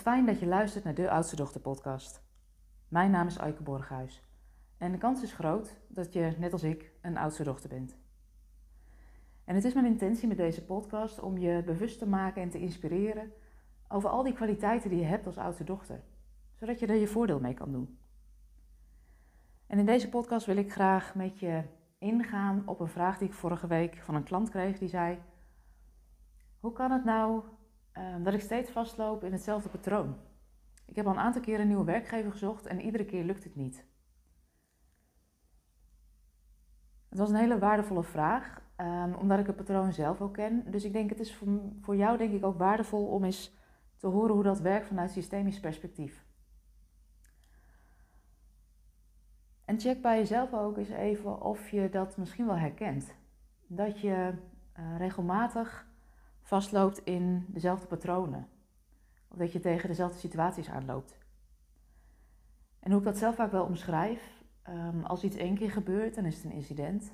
Fijn dat je luistert naar de Oudste Dochter podcast. Mijn naam is Aike Borghuis en de kans is groot dat je, net als ik, een oudste dochter bent. En het is mijn intentie met deze podcast om je bewust te maken en te inspireren over al die kwaliteiten die je hebt als oudste dochter, zodat je er je voordeel mee kan doen. En in deze podcast wil ik graag met je ingaan op een vraag die ik vorige week van een klant kreeg. Die zei: Hoe kan het nou uh, dat ik steeds vastloop in hetzelfde patroon? Ik heb al een aantal keer een nieuwe werkgever gezocht en iedere keer lukt het niet. Het was een hele waardevolle vraag, um, omdat ik het patroon zelf ook ken. Dus ik denk het is voor, voor jou denk ik ook waardevol om eens te horen hoe dat werkt vanuit systemisch perspectief. En check bij jezelf ook eens even of je dat misschien wel herkent. Dat je uh, regelmatig vastloopt in dezelfde patronen. Of dat je tegen dezelfde situaties aanloopt. En hoe ik dat zelf vaak wel omschrijf, um, als iets één keer gebeurt, dan is het een incident.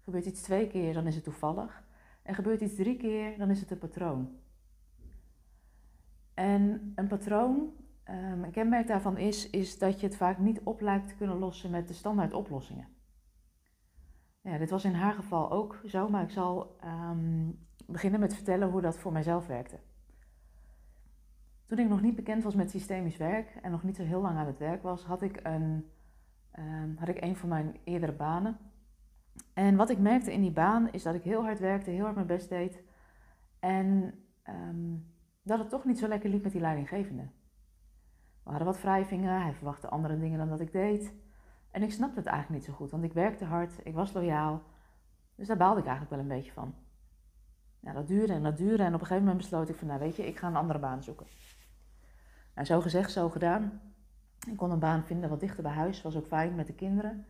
Gebeurt iets twee keer, dan is het toevallig. En gebeurt iets drie keer, dan is het een patroon. En een patroon, um, een kenmerk daarvan is, is dat je het vaak niet op lijkt te kunnen lossen met de standaard oplossingen. Ja, dit was in haar geval ook zo, maar ik zal um, beginnen met vertellen hoe dat voor mijzelf werkte. Toen ik nog niet bekend was met systemisch werk en nog niet zo heel lang aan het werk was, had ik een, um, had ik een van mijn eerdere banen. En wat ik merkte in die baan is dat ik heel hard werkte, heel hard mijn best deed. En um, dat het toch niet zo lekker liep met die leidinggevende. We hadden wat wrijvingen, hij verwachtte andere dingen dan dat ik deed. En ik snapte het eigenlijk niet zo goed, want ik werkte hard, ik was loyaal. Dus daar baalde ik eigenlijk wel een beetje van. Nou, dat duurde en dat duurde en op een gegeven moment besloot ik van, nou weet je, ik ga een andere baan zoeken. Nou, zo gezegd, zo gedaan. Ik kon een baan vinden wat dichter bij huis, was ook fijn met de kinderen.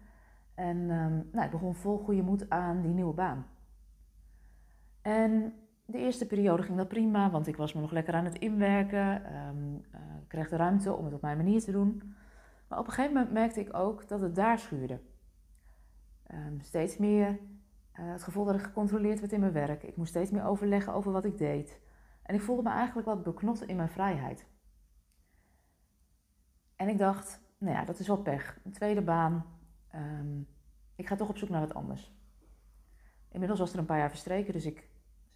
En um, nou, ik begon vol goede moed aan die nieuwe baan. En de eerste periode ging dat prima, want ik was me nog lekker aan het inwerken. Uh, ik kreeg de ruimte om het op mijn manier te doen. Maar op een gegeven moment merkte ik ook dat het daar schuurde. Um, steeds meer uh, het gevoel dat ik gecontroleerd werd in mijn werk. Ik moest steeds meer overleggen over wat ik deed. En ik voelde me eigenlijk wat beknot in mijn vrijheid. En ik dacht, nou ja, dat is wel pech. Een tweede baan. Um, ik ga toch op zoek naar wat anders. Inmiddels was er een paar jaar verstreken, dus ik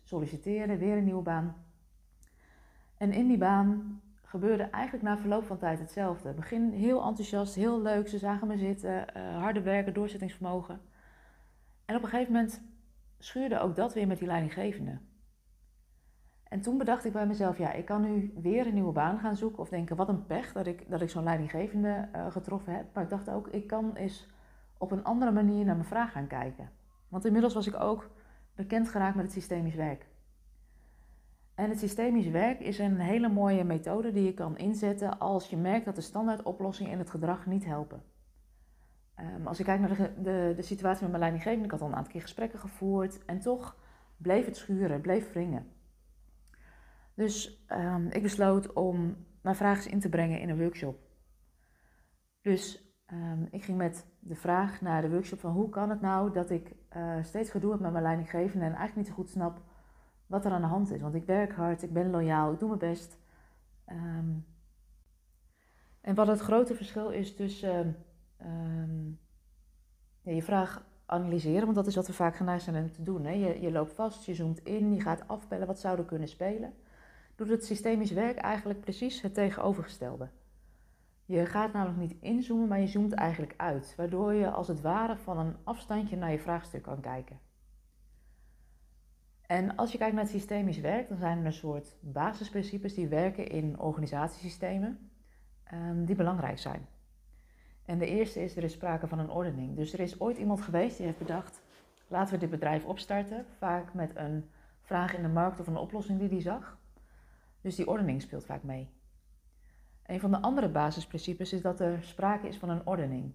solliciteerde, weer een nieuwe baan. En in die baan gebeurde eigenlijk na verloop van tijd hetzelfde. Begin heel enthousiast, heel leuk, ze zagen me zitten, uh, harde werken, doorzettingsvermogen. En op een gegeven moment schuurde ook dat weer met die leidinggevende. En toen bedacht ik bij mezelf, ja, ik kan nu weer een nieuwe baan gaan zoeken of denken, wat een pech dat ik, dat ik zo'n leidinggevende uh, getroffen heb. Maar ik dacht ook, ik kan eens op een andere manier naar mijn vraag gaan kijken. Want inmiddels was ik ook bekend geraakt met het systemisch werk. En het systemisch werk is een hele mooie methode die je kan inzetten als je merkt dat de standaardoplossingen in het gedrag niet helpen. Um, als ik kijk naar de, de, de, situatie met mijn leidinggevende, ik had al een aantal keer gesprekken gevoerd en toch bleef het schuren, bleef wringen. Dus um, ik besloot om mijn vraag in te brengen in een workshop. Dus um, ik ging met de vraag naar de workshop van hoe kan het nou dat ik uh, steeds gedoe heb met mijn leidinggevende en eigenlijk niet zo goed snap wat er aan de hand is. Want ik werk hard, ik ben loyaal, ik doe mijn best. En wat het grote verschil is tussen um, ja, je vraag analyseren, want dat is wat we vaak geneigd zijn te doen. Hè? Je, je loopt vast, je zoomt in, je gaat afbellen wat zouden kunnen spelen. Doet het systemisch werk eigenlijk precies het tegenovergestelde. Je gaat namelijk niet inzoomen, maar je zoomt eigenlijk uit, waardoor je als het ware van een afstandje naar je vraagstuk kan kijken. En als je kijkt naar het systemisch werk, dan zijn er een soort basisprincipes die werken in organisatiesystemen um, die belangrijk zijn. En de eerste is, er is sprake van een ordening. Dus er is ooit iemand geweest die heeft bedacht, laten we dit bedrijf opstarten, vaak met een vraag in de markt of een oplossing die die zag. Dus die ordening speelt vaak mee. Een van de andere basisprincipes is dat er sprake is van een ordening.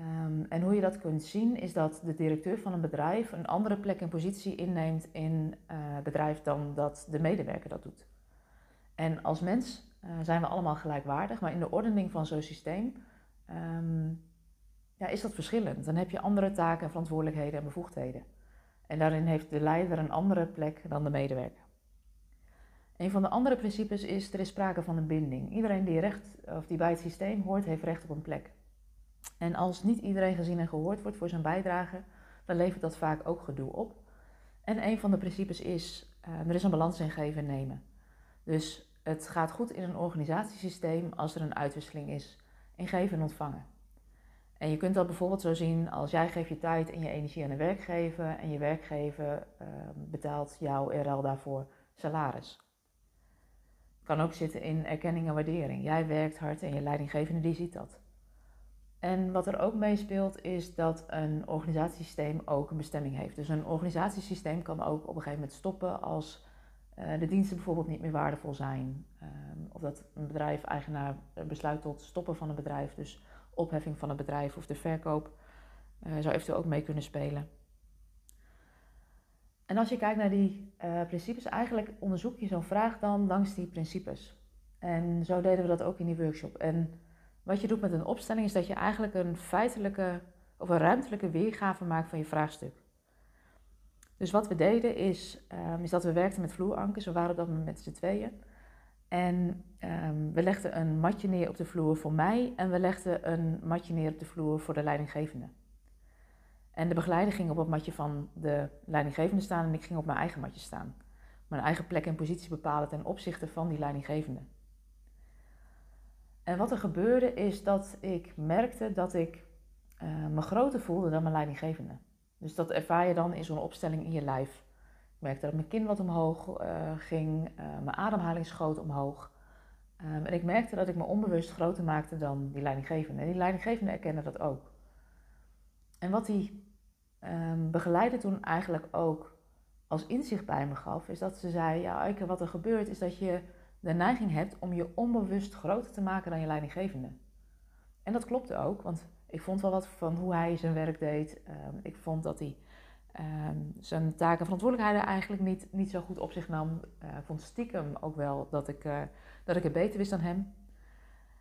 Um, en hoe je dat kunt zien is dat de directeur van een bedrijf een andere plek en positie inneemt in uh, het bedrijf dan dat de medewerker dat doet. En als mens uh, zijn we allemaal gelijkwaardig, maar in de ordening van zo'n systeem um, ja, is dat verschillend. Dan heb je andere taken, verantwoordelijkheden en bevoegdheden. En daarin heeft de leider een andere plek dan de medewerker. Een van de andere principes is, er is sprake van een binding. Iedereen die, recht, of die bij het systeem hoort, heeft recht op een plek. En als niet iedereen gezien en gehoord wordt voor zijn bijdrage, dan levert dat vaak ook gedoe op. En een van de principes is, uh, er is een balans in geven en nemen. Dus het gaat goed in een organisatiesysteem als er een uitwisseling is geven en ontvangen. En je kunt dat bijvoorbeeld zo zien als jij geeft je tijd en je energie aan een werkgever en je werkgever uh, betaalt jou ruil daarvoor salaris. Kan ook zitten in erkenning en waardering. Jij werkt hard en je leidinggevende die ziet dat. En wat er ook meespeelt is dat een organisatiesysteem ook een bestemming heeft. Dus een organisatiesysteem kan ook op een gegeven moment stoppen als de diensten bijvoorbeeld niet meer waardevol zijn. Um, of dat een bedrijf-eigenaar besluit tot stoppen van een bedrijf. Dus opheffing van het bedrijf of de verkoop uh, zou eventueel ook mee kunnen spelen. En als je kijkt naar die principes, eigenlijk onderzoek je zo'n vraag dan langs die principes. En zo deden we dat ook in die workshop. En wat je doet met een opstelling is dat je eigenlijk een feitelijke of een ruimtelijke weergave maakt van je vraagstuk. Dus wat we deden is, um, is dat we werkten met vloerankers. We waren dat met z'n tweeën. En um, we legden een matje neer op de vloer voor mij en we legden een matje neer op de vloer voor de leidinggevende. En de begeleider ging op het matje van de leidinggevende staan en ik ging op mijn eigen matje staan. Mijn eigen plek en positie bepalen ten opzichte van die leidinggevende. En wat er gebeurde is dat ik merkte dat ik uh, me groter voelde dan mijn leidinggevende. Dus dat ervaar je dan in zo'n opstelling in je lijf. Ik merkte dat mijn kin wat omhoog uh, ging, uh, mijn ademhaling schoot omhoog. Um, en ik merkte dat ik me onbewust groter maakte dan die leidinggevende. En die leidinggevende erkende dat ook. En wat die um, begeleider toen eigenlijk ook als inzicht bij me gaf, is dat ze zei: Ja, Eike, wat er gebeurt is dat je de neiging hebt om je onbewust groter te maken dan je leidinggevende. En dat klopte ook, want ik vond wel wat van hoe hij zijn werk deed. Um, ik vond dat hij um, zijn taken en verantwoordelijkheden eigenlijk niet, niet zo goed op zich nam. Ik vond stiekem ook wel dat ik, uh, dat ik het beter wist dan hem.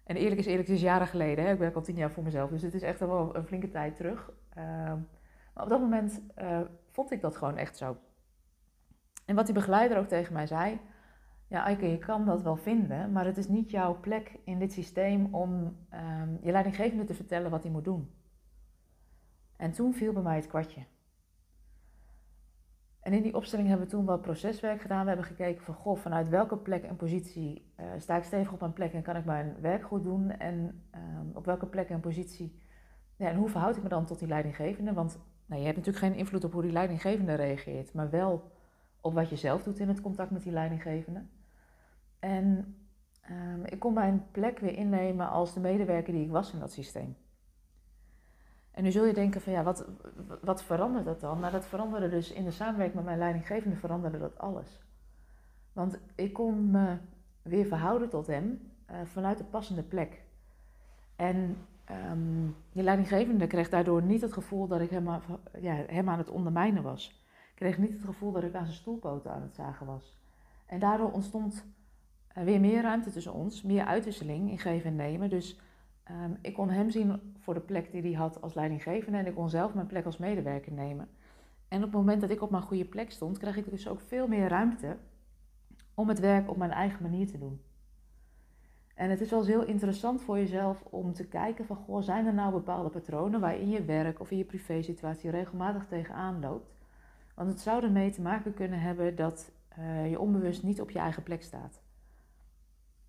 En eerlijk is eerlijk, het is jaren geleden. Hè? Ik werk al tien jaar voor mezelf, dus het is echt wel een flinke tijd terug. Uh, maar op dat moment uh, vond ik dat gewoon echt zo. En wat die begeleider ook tegen mij zei, ja, Eike, je kan dat wel vinden, maar het is niet jouw plek in dit systeem om um, je leidinggevende te vertellen wat hij moet doen. En toen viel bij mij het kwartje. En in die opstelling hebben we toen wat proceswerk gedaan. We hebben gekeken van, goh, vanuit welke plek en positie uh, sta ik stevig op mijn plek en kan ik mijn werk goed doen? En um, op welke plek en positie, ja, en hoe verhoud ik me dan tot die leidinggevende? Want nou, je hebt natuurlijk geen invloed op hoe die leidinggevende reageert, maar wel op wat je zelf doet in het contact met die leidinggevende. En um, ik kon mijn plek weer innemen als de medewerker die ik was in dat systeem. En nu zul je denken van ja, wat, wat verandert dat dan? Nou, dat veranderde dus in de samenwerking met mijn leidinggevende veranderde dat alles. Want ik kon me weer verhouden tot hem uh, vanuit de passende plek. En um, leidinggevende kreeg daardoor niet het gevoel dat ik hem, ja, hem aan het ondermijnen was. Ik kreeg niet het gevoel dat ik aan zijn stoelpoten aan het zagen was. En daardoor ontstond weer meer ruimte tussen ons, meer uitwisseling in geven en nemen. Dus um, ik kon hem zien voor de plek die hij had als leidinggevende en ik kon zelf mijn plek als medewerker nemen. En op het moment dat ik op mijn goede plek stond, kreeg ik dus ook veel meer ruimte om het werk op mijn eigen manier te doen. En het is wel eens heel interessant voor jezelf om te kijken van, goh, zijn er nou bepaalde patronen waar je in je werk of in je privésituatie regelmatig tegenaan loopt? Want het zou ermee te maken kunnen hebben dat uh, je onbewust niet op je eigen plek staat.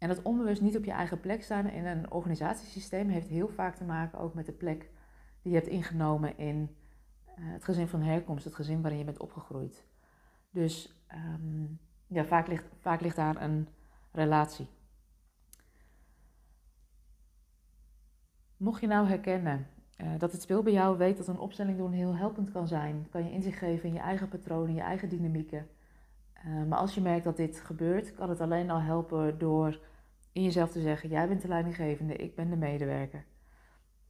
En dat onbewust niet op je eigen plek staan in een organisatiesysteem heeft heel vaak te maken ook met de plek die je hebt ingenomen in uh, het gezin van herkomst, het gezin waarin je bent opgegroeid. Dus um, ja, vaak ligt, vaak ligt daar een relatie. Mocht je nou herkennen uh, dat het speel bij jou weet dat een opstelling doen heel helpend kan zijn, kan je inzicht geven in je eigen patronen, je eigen dynamieken. Uh, maar als je merkt dat dit gebeurt, kan het alleen al helpen door in jezelf te zeggen: jij bent de leidinggevende, ik ben de medewerker.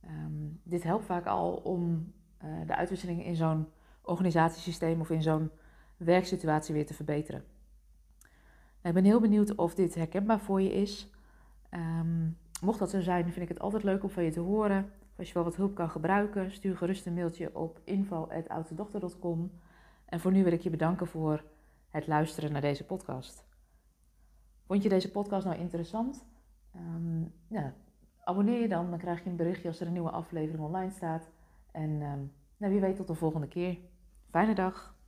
Um, dit helpt vaak al om uh, de uitwisseling in zo'n organisatiesysteem of in zo'n werksituatie weer te verbeteren. Nou, ik ben heel benieuwd of dit herkenbaar voor je is. Um, mocht dat zo zijn, vind ik het altijd leuk om van je te horen. Als je wel wat hulp kan gebruiken, stuur gerust een mailtje op info.oudedochter.com. En voor nu wil ik je bedanken voor het luisteren naar deze podcast. Vond je deze podcast nou interessant? Ehm, abonneer je dan, dan krijg je een berichtje als er een nieuwe aflevering online staat. En ehm, nou, wie weet tot de volgende keer. Fijne dag!